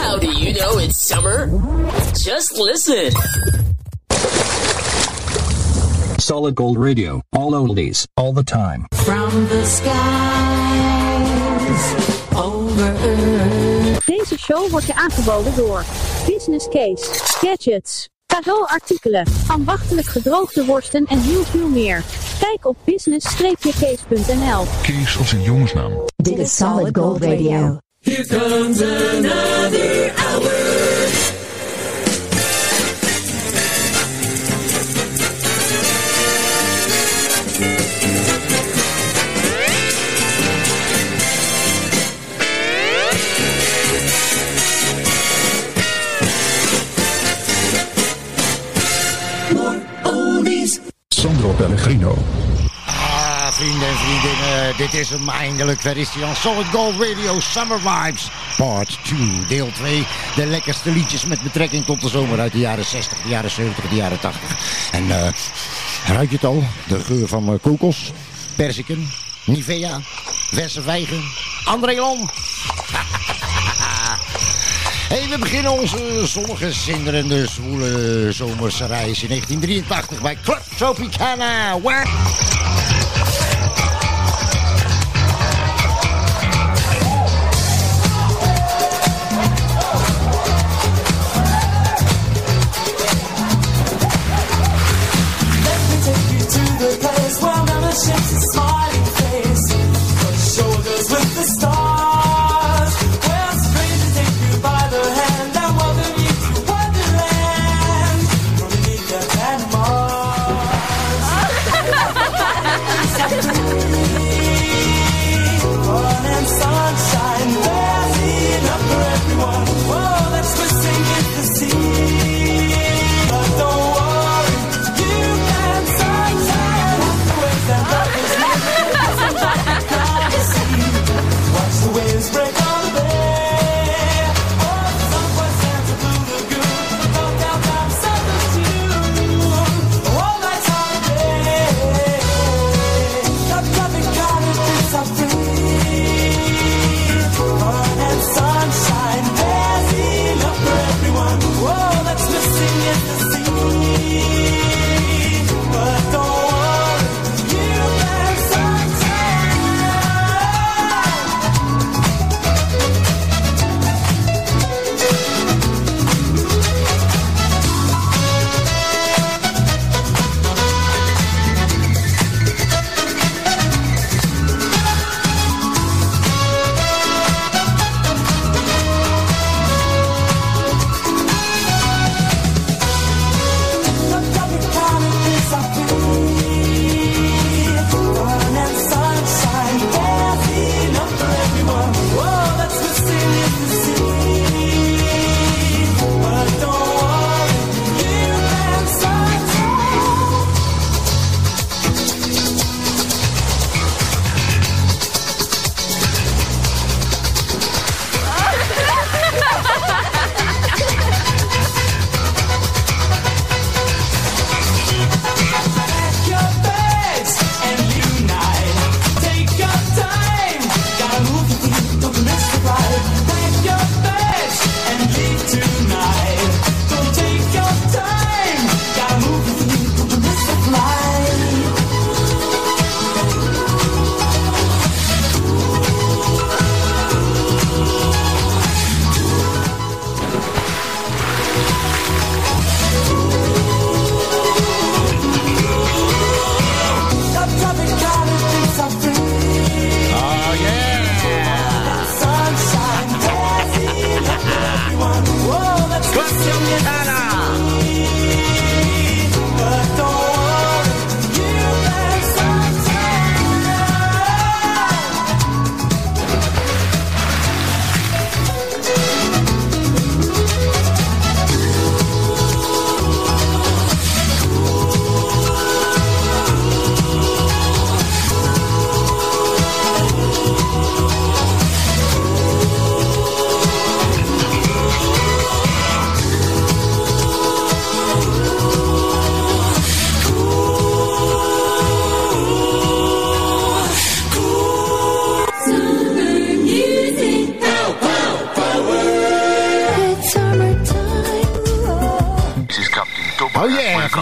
How do you know it's summer? Just listen. Solid Gold Radio. All oldies. All the time. From the skies over Earth. Deze show wordt je aangeboden door Business Case, Gadgets, cadeauartikelen, ambachtelijk gedroogde worsten en heel veel meer. Kijk op business-case.nl. Kees als een jongensnaam. Dit is Solid Gold Radio. Here comes another hour. Sandro Pellegrino. Vrienden en vriendinnen, dit is hem eindelijk. Daar is hij. Solid Gold Radio Summer Vibes, part 2, deel 2. De lekkerste liedjes met betrekking tot de zomer uit de jaren 60, de jaren 70, de jaren 80. En eh ruik je het al? De geur van eh, kokos, perziken, Nivea, verse vijgen, André Lon. Hey, we beginnen onze zonnige, zinderende, zwoele zomerse reis in 1983 bij Club Tropicana. Waar...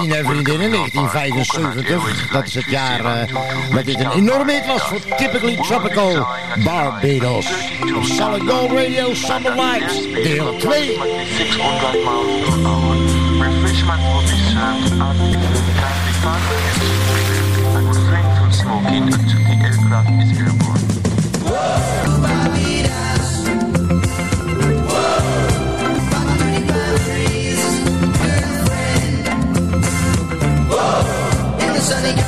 vrienden en vriendinnen, 1975. Dat is het jaar uh, dat dit een enorme hit was voor Typically Tropical Barbados. Solid Gold Radio Summer Vibes, deel 2. Refreshment will be served at five minutes and refrain from smoking until the aircraft is airborne. sunny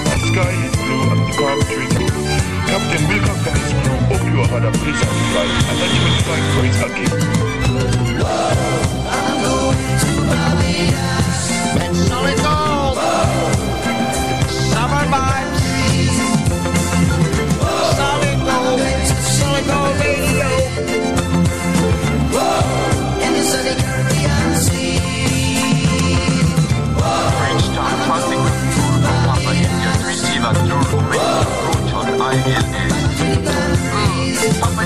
The weather is fine with a maximum temperature of 90 degrees Fahrenheit. Sky is blue and the calm trees are blue. Captain Wilcox and his crew hope you had a pleasant flight and that you will find for it again. I'm going to Barbados. Met Solid Gold. Summer vibes. Solid Gold. Solid Gold Radio. In the sunny Caribbean receive a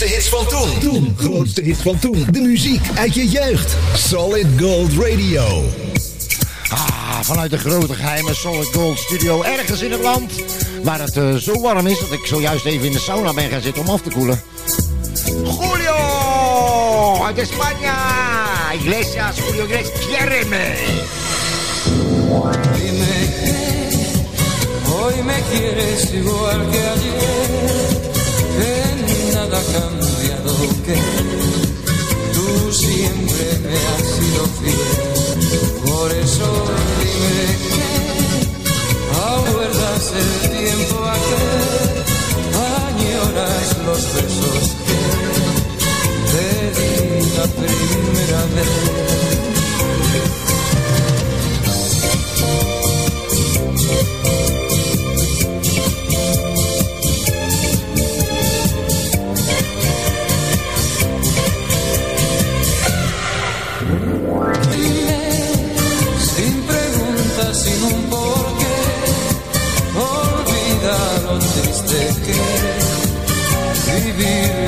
grootste hits van toen. Toen, grootste hits van toen. De muziek uit je jeugd. Solid Gold Radio. Ah, vanuit de grote geheime Solid Gold Studio ergens in het land. Waar het eh, zo warm is dat ik zojuist even in de sauna ben gaan zitten om af te koelen. Julio! Uit España! Iglesias, Julio Iglesias, quiéreme! Dime que hoy me quieres igual que ayer, cambiado, que tú siempre me has sido fiel. Por eso dime que aguardas el tiempo aquel, añoras los besos que te di la primera vez. Vivir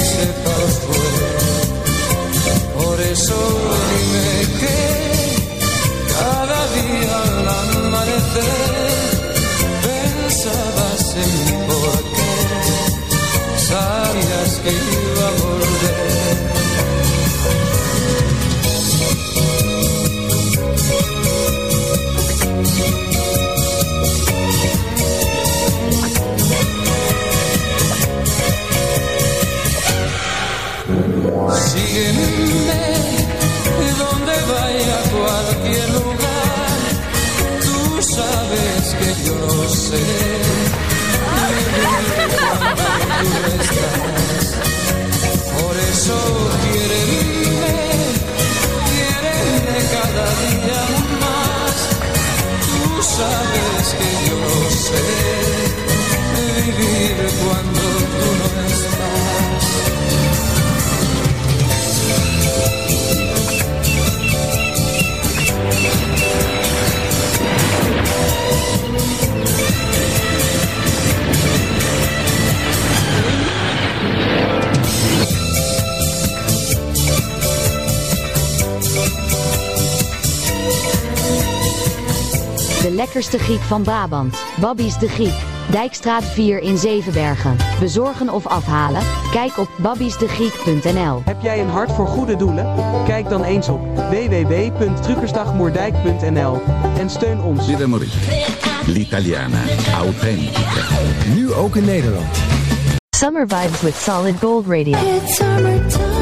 Dekkers de Griek van Brabant, Babbies de Griek, Dijkstraat 4 in Zevenbergen. Bezorgen of afhalen? Kijk op babbiesdegriek.nl Heb jij een hart voor goede doelen? Kijk dan eens op www.truckersdagmoerdijk.nl en steun ons. Villa L'Italiana. Authentica. Nu ook in Nederland. Summer vibes with solid gold radio. It's summertime.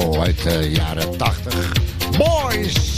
uit de jaren 80. Boys!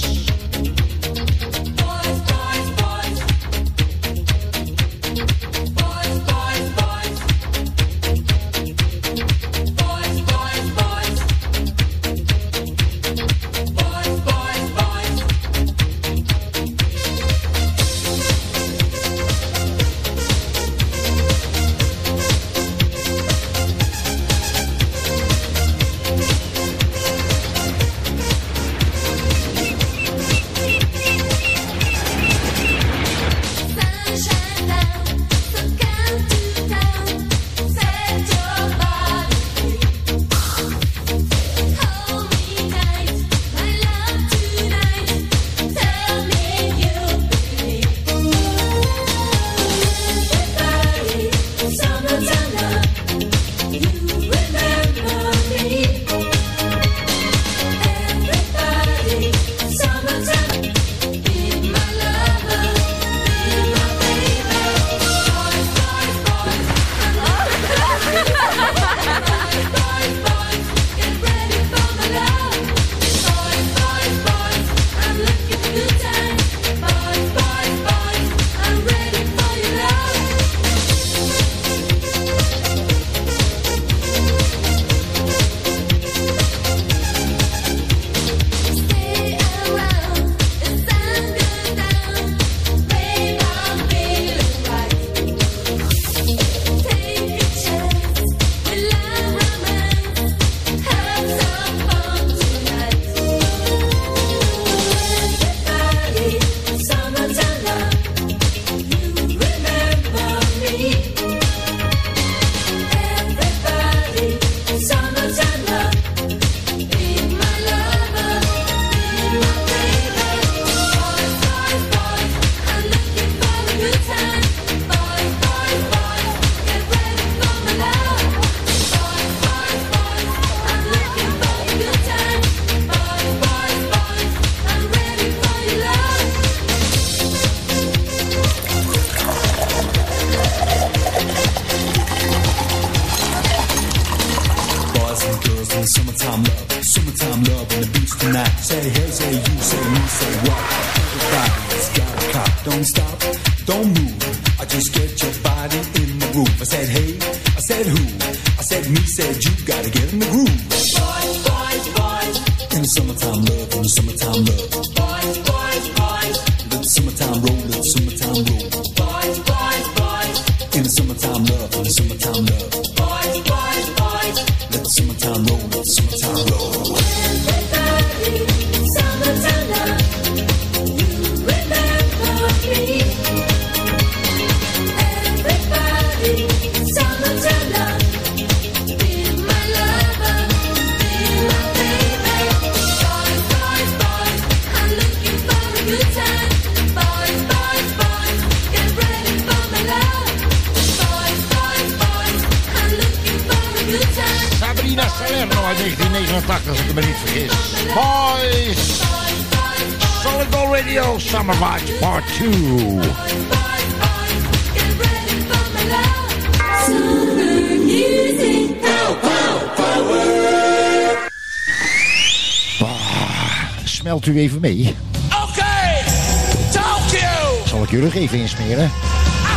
even insmeren.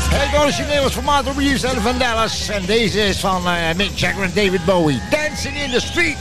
Het origineel was van Martin Reeves en van Dallas. En deze is van uh, Mick Jagger en David Bowie. Dancing in the Street.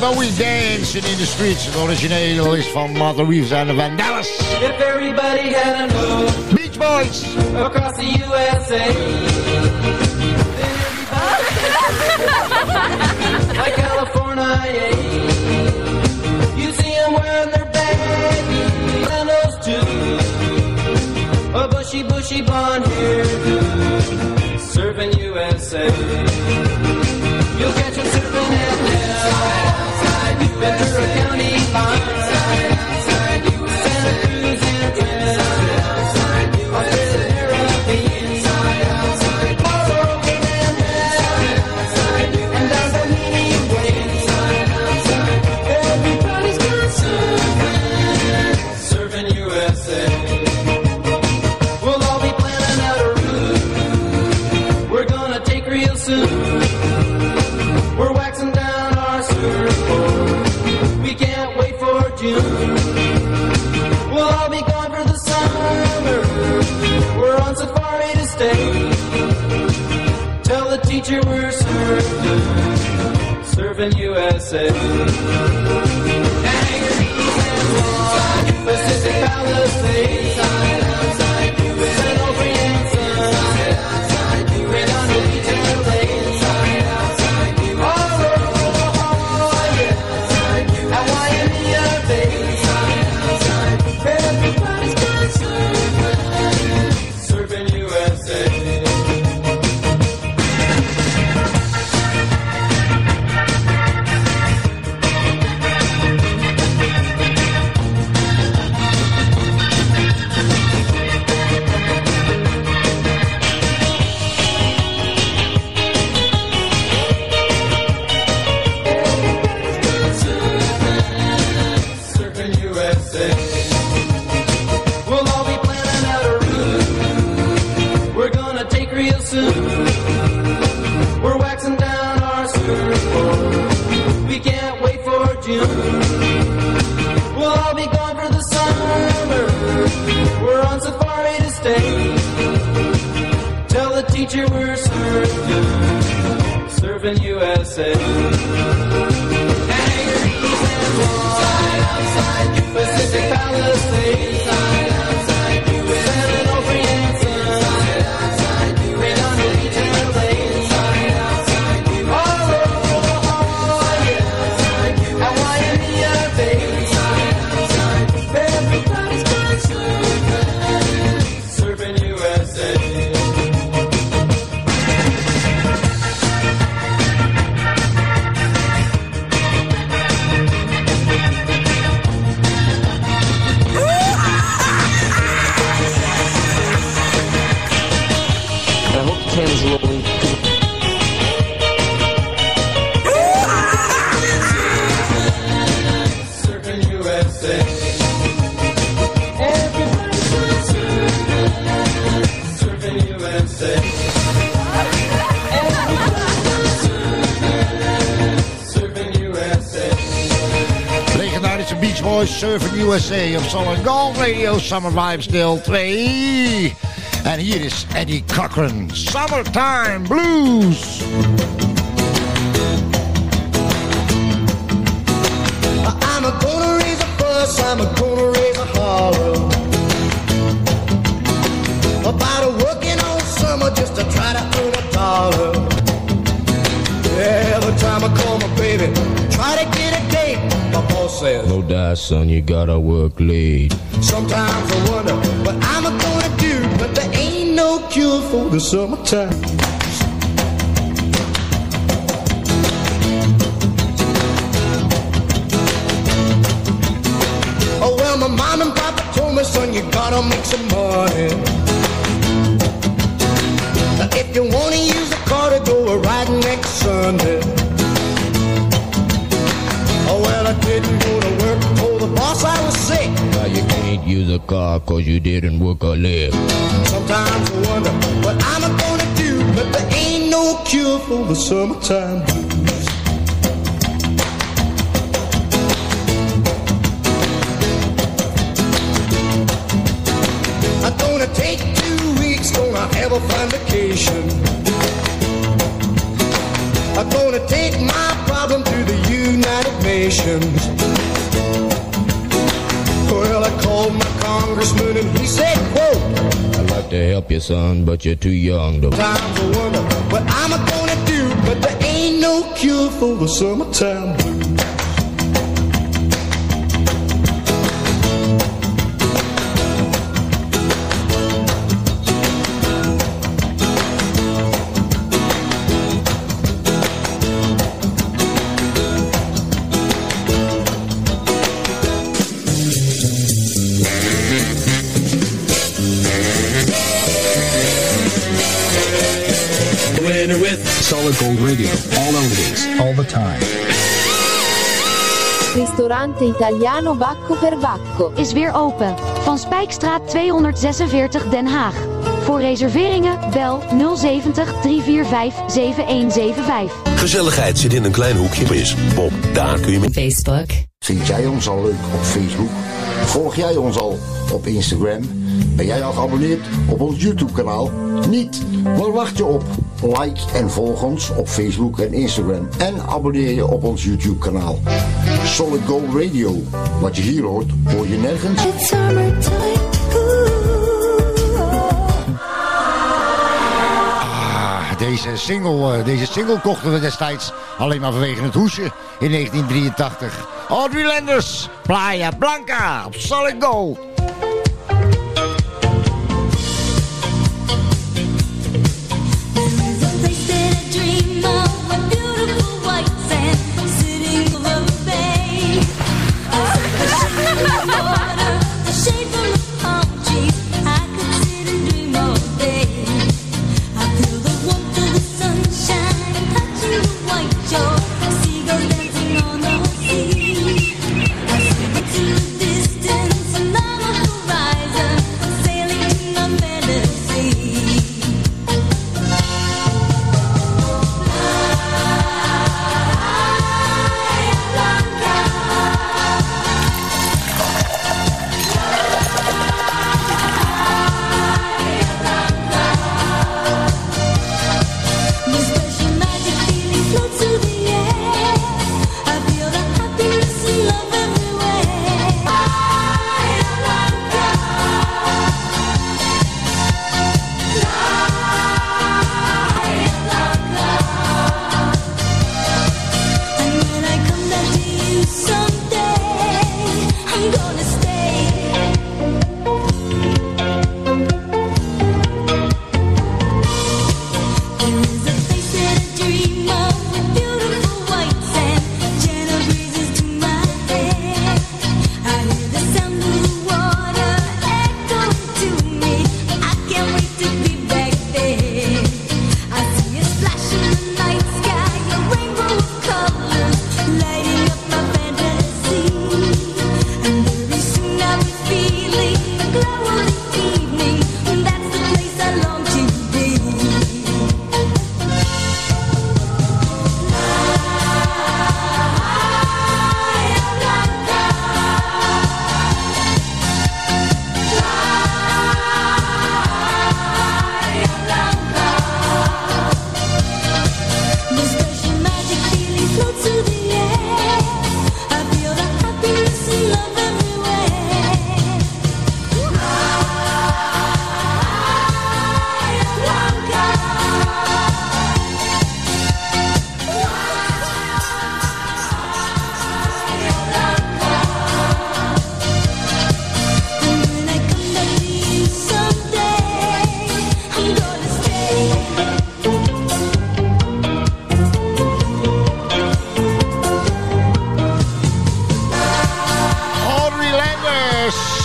Bowie dancing in the streets. Het origineel is van Martha Reeves en de Vandellas. If everybody had a move. Beach Boys. Across the USA. like California, yeah. You see them wearing their baggy flannels too. A bushy, bushy blonde hairdo. Serving USA. You'll catch them Ventura County Farm. USA op Solid Gold Radio Summer Vibes deel 2. En hier is Eddie Cochran, Summertime Blues. Son, you gotta work late. sometimes I wonder what I'm gonna do But there ain't no cure for the summertime Oh well, my mom and papa told me, son, you gotta make some money. A car cause you didn't work a lick. Sometimes I wonder what I'm gonna do, but there ain't no cure for the summertime blues. I'm gonna take two weeks, gonna have a fun vacation. I'm gonna take my problem to the United Nations. Congressman and he said, quote, I'd like to help you, son, but you're too young to. Times I wonder what I'm gonna do, but there ain't no cure for the summertime time. Ristorante Italiano Bacco per Bacco. Is weer open. Van Spijkstraat 246 Den Haag. Voor reserveringen bel 070 345 7175. Gezelligheid zit in een klein hoekje. Is Bob, daar kun je mee. Facebook. Vind jij ons al leuk op Facebook? Volg jij ons al op Instagram? Ben jij al geabonneerd op ons YouTube kanaal? Niet? Waar wacht je op? Like en volg ons op Facebook en Instagram. En abonneer je op ons YouTube kanaal. Solid Gold Radio. Wat je hier hoort, hoor je nergens. Ah, deze single, eh, deze single kochten we destijds alleen maar vanwege het hoesje in 1983. Audrey Landers, Playa Blanca Solid Gold.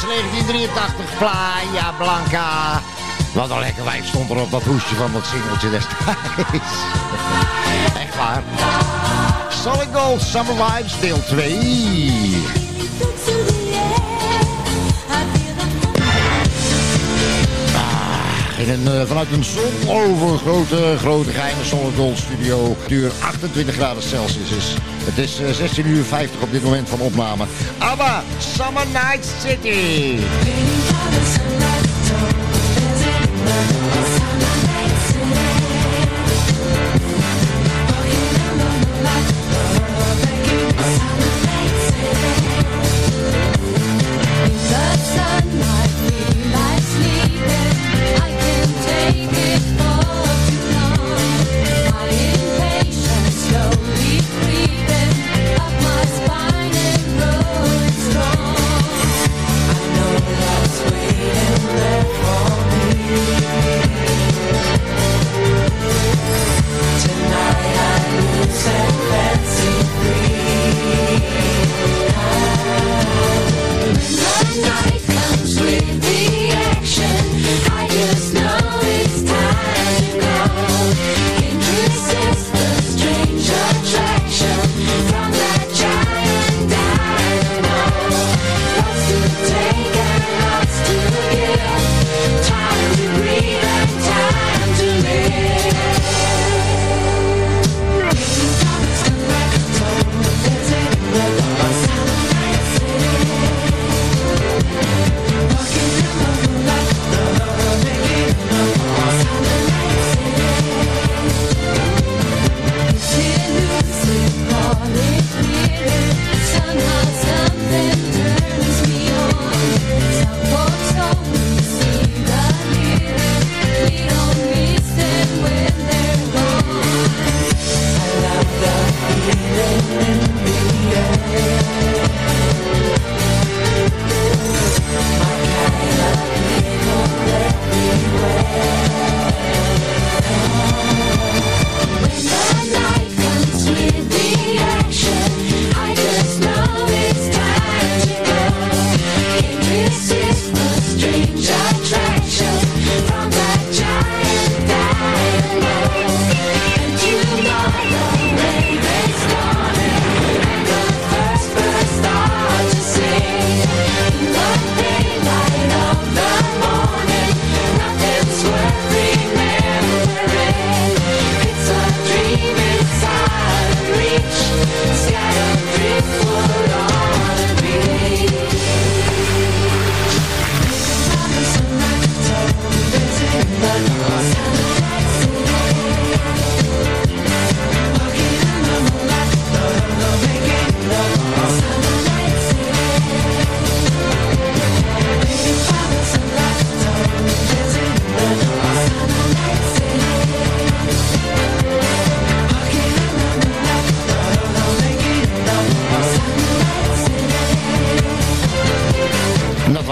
1983. Playa Blanca. Wat een lekker wijf stond er op dat hoesje van dat singeltje destijds. Echt waar. Solid Gold Summer Vibes deel 2. Een, eh, vanuit een zonovergrote, grote geheime Gold studio. Duur 28 graden Celsius is. Het is eh, 16 uur 50 op dit moment van opname. ABBA, Summer Night City.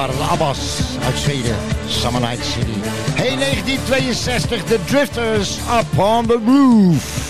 Abbas uit Zweden, Summer Night City. Hey 1962, The Drifters Up on the Roof.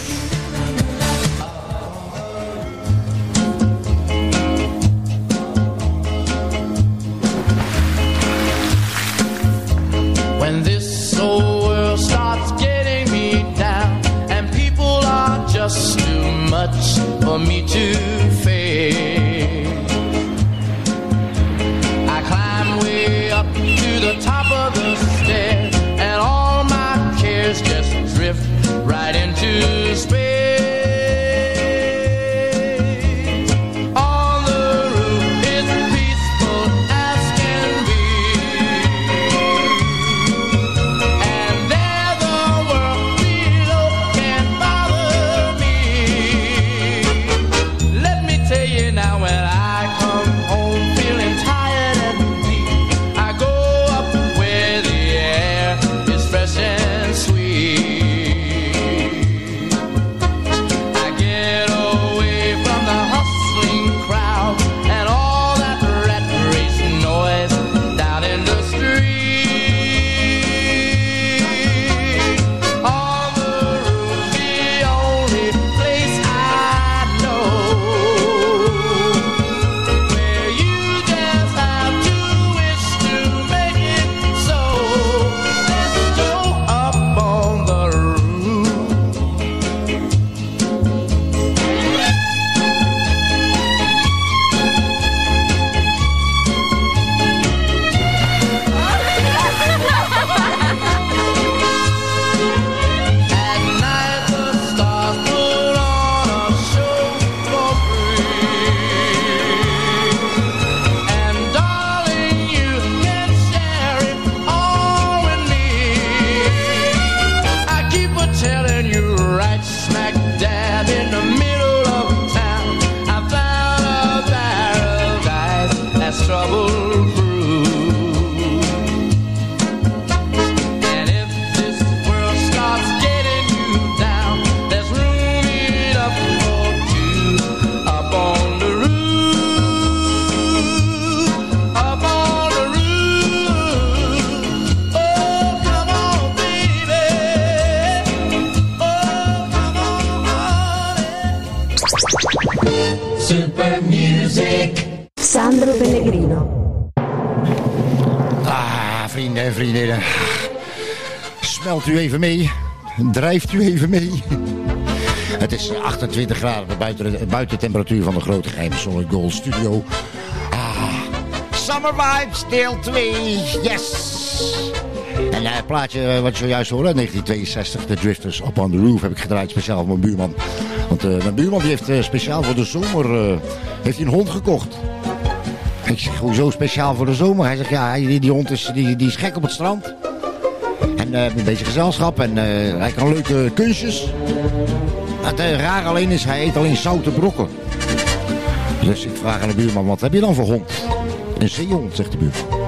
Drijft u even mee. Het is 28 graden buiten de buitentemperatuur van de grote geheime Solid Gold Studio. Ah, Summer Vibes deel 2. Yes! En het plaatje wat je zojuist hoorde, 1962, The Drifters Up on the Roof, heb ik gedraaid speciaal voor mijn buurman. Want eh, mijn buurman die heeft eh, speciaal voor de zomer eh, heeft een hond gekocht. Ik zeg, hoezo speciaal voor de zomer? Hij zegt, ja, die, die hond is, die, die is gek op het strand. Eh, een beetje gezelschap en eh, hij kan leuke kunstjes. Het eh, raar alleen is, hij eet alleen zoute brokken. Dus ik vraag aan de buurman, wat heb je dan voor hond? Een zeehond, zegt de buurman.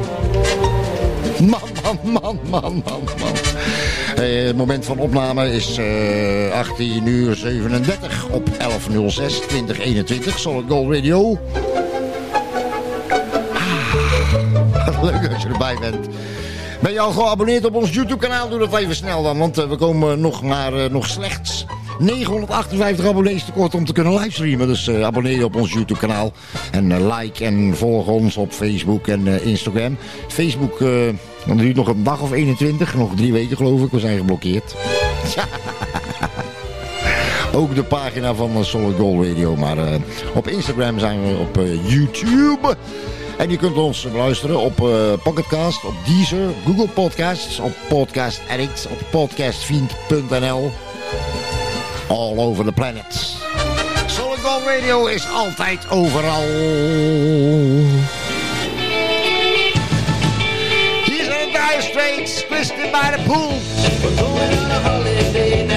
Man, man, man, man, man, man. Het moment van opname is eh 18 uur 37 op 1106 2021. Solid Gold Radio. Ah, leuk als je erbij bent. Ben je al geabonneerd op ons YouTube kanaal? Doe dat even snel dan, want eh, we komen nog maar eh, nog slechts 958 abonnees tekort om te kunnen livestreamen. Dus eh, abonneer je op ons YouTube kanaal. En like en volg ons op Facebook en Instagram. Facebook, dat duurt nog een dag of 21, nog drie weken geloof ik. We zijn geblokkeerd. Ook de pagina van Solid Gold Radio. Maar op Instagram zijn we op YouTube. En je kunt ons beluisteren op eh Pocketcast, op Deezer, Google Podcasts, op Podcast Addict, op podcastfiend.nl. All over the planet. Solid Radio is altijd overal. Hier zijn de Dire Straits, twisted by the pool. We're going on a holiday now.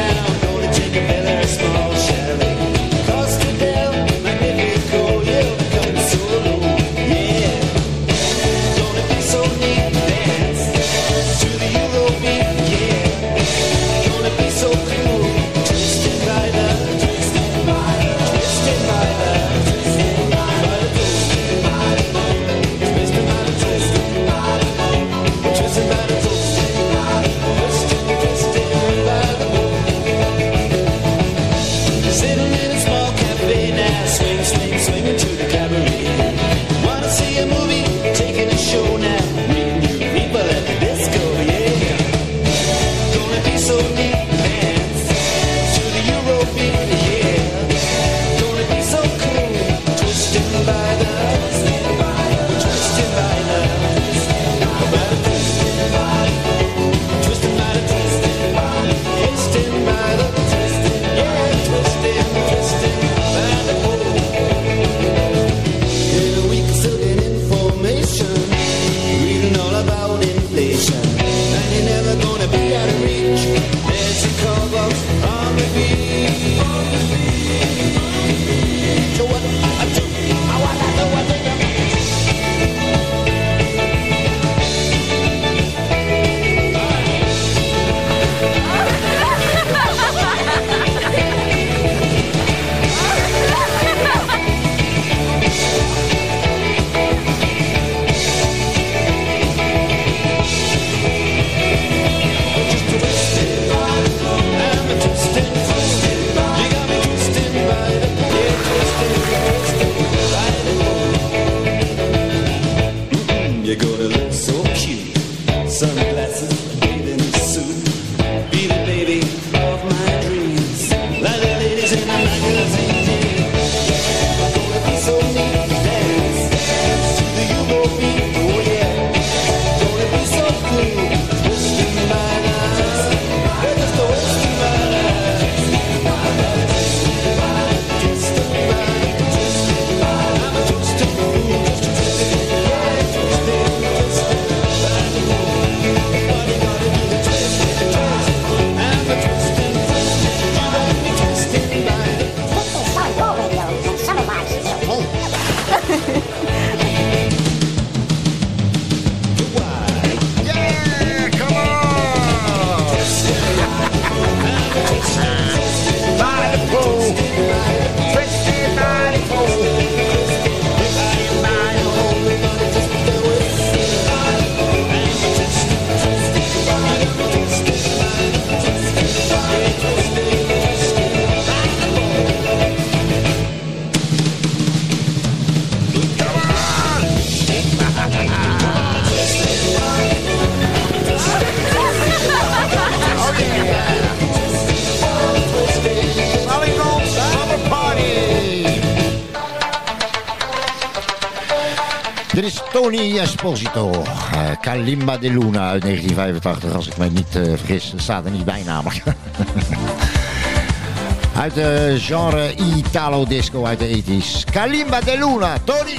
Esposito, eh, Kalimba de Luna uit 1985, als ik mij niet eh, vergis. Staat er niet bij namelijk. uit de genre Italo Disco uit de 80s. Kalimba de Luna, Tony.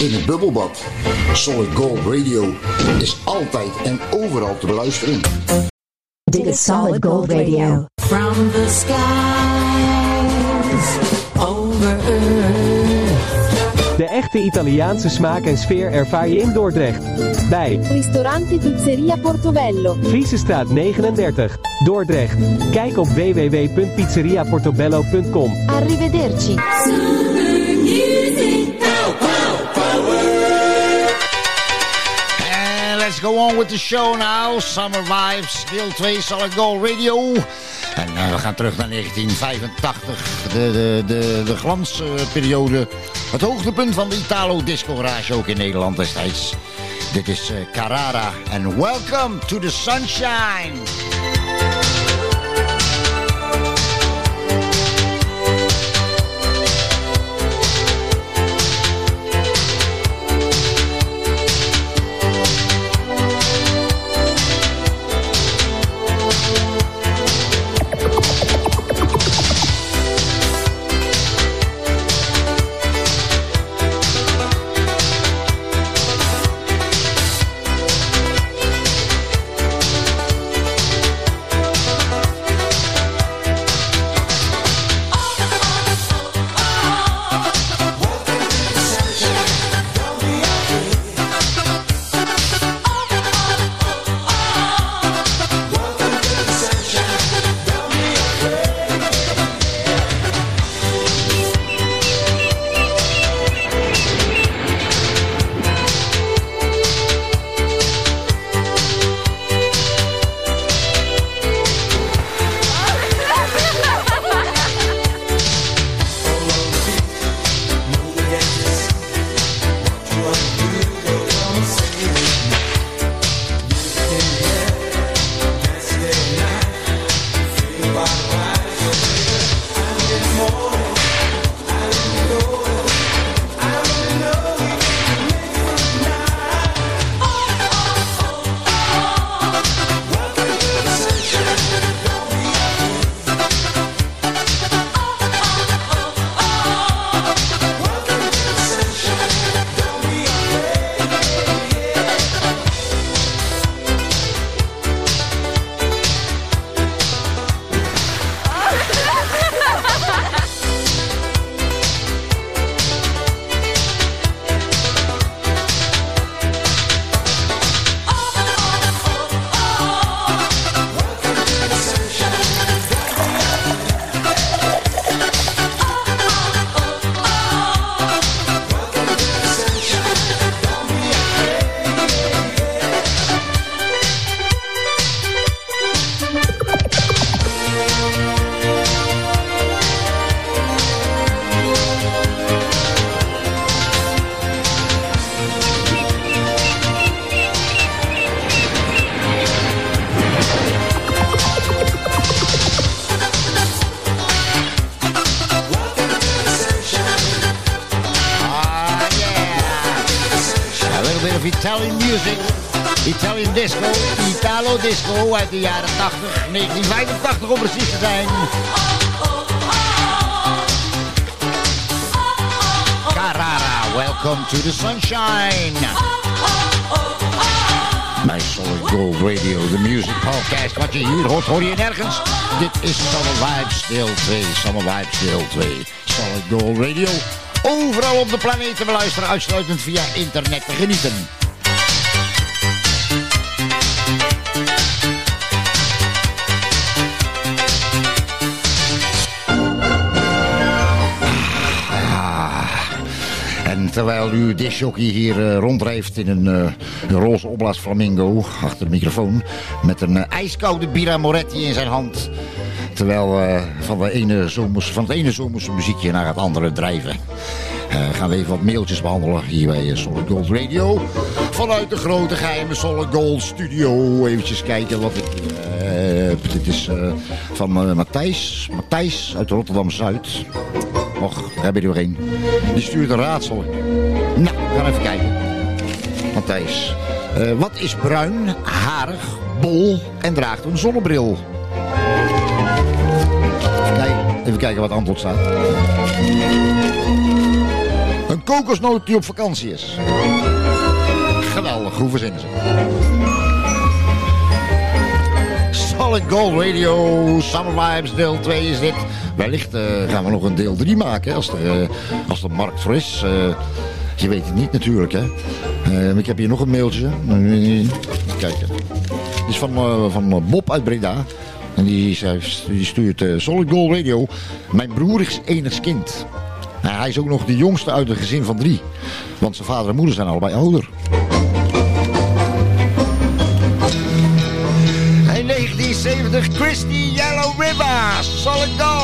In het bubbelbad. Solid Gold Radio is altijd en overal te beluisteren. Dit is Solid Gold Radio. From the skies over earth. De echte Italiaanse smaak en sfeer ervaar je in Dordrecht. Bij Ristorante Pizzeria Portobello. Vriesestraat 39, Dordrecht. Kijk op www.pizzeriaportobello.com. Arrivederci. Go on with the show now. Summer Vibes, deel 2, Solid Gold Radio. En eh, we gaan terug naar 1985. De, de, de, de glansperiode. Het hoogtepunt van de Italo Disco Garage ook in Nederland destijds. Dit is eh, Carrara. En welcome to the sunshine. Deel 2. Summer Vibes deel 2. Solid Gold Radio. Overal op de planeet te beluisteren, uitsluitend via internet te genieten. Terwijl u disjockey hier eh, rondrijft in een eh, roze opblaas flamingo achter de microfoon... met een eh, ijskoude Bira Moretti in zijn hand... terwijl van, de ene zomers, van het ene zomerse muziekje naar het andere drijven... gaan we even wat mailtjes behandelen hier bij Solid Gold Radio. Vanuit de grote geheime Solid Gold studio. Eventjes kijken wat ik. Dit is van Matthijs. Matthijs uit Rotterdam-Zuid. Och, daar heb je een. Die stuurt een raadsel. Nou, we gaan even kijken. Matthijs. eh, wat is bruin, harig, bol en draagt een zonnebril? Even Even kijken wat antwoord staat. Een kokosnoot die op vakantie is. Geweldig, hoe verzinnen ze? Solid Gold Radio, Summer Vibes, deel 2 is dit. Wellicht eh, gaan we nog een deel 3 maken, als er, eh, als markt voor is. Eh, je weet het niet natuurlijk, hè. Ik heb hier nog een mailtje. Kijken. Het is van, van Bob uit Breda. En die, stuurt Solid Gold Radio. Mijn broer is enigskind. Nou, hij is ook nog de jongste uit een gezin van drie. Want zijn vader en moeder zijn allebei ouder. Solid Gold.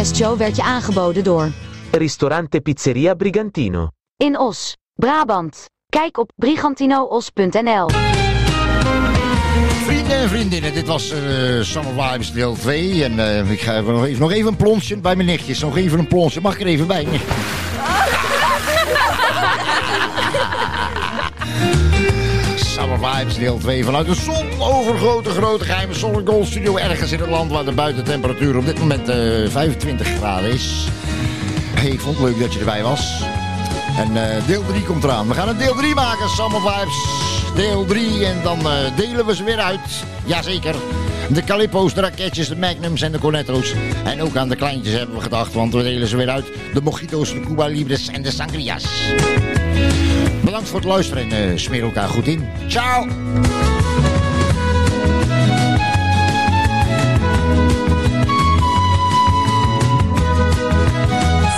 Deze podcastshow werd je aangeboden door Ristorante Pizzeria Brigantino. In Os, Brabant. Kijk op brigantinoos.nl. Vrienden en vriendinnen, dit was eh, Summer Vibes deel 2. En eh, ik ga even nog, even, nog even een plonsje bij mijn nichtjes. Nog even een plonsje. Mag ik er even bij? Summer Vibes deel 2 vanuit de zon overgrote grote geheime Solid Gold Studio. Ergens in het land waar de buitentemperatuur op dit moment eh, 25 graden is. Hey, ik vond het leuk dat je erbij was. En eh, deel 3 komt eraan. We gaan een deel 3 maken, Summer Vibes. Deel 3 en dan eh, delen we ze weer uit. Jazeker. De Calippo's, de raketjes, de Magnums en de Cornetto's. En ook aan de kleintjes hebben we gedacht, want we delen ze weer uit. De Mojito's, de Cuba Libres en de Sangrias. Bedankt voor het luisteren en eh, smeer elkaar goed in. Ciao!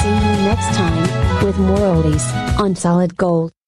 See you next time with more oldies on Solid Gold.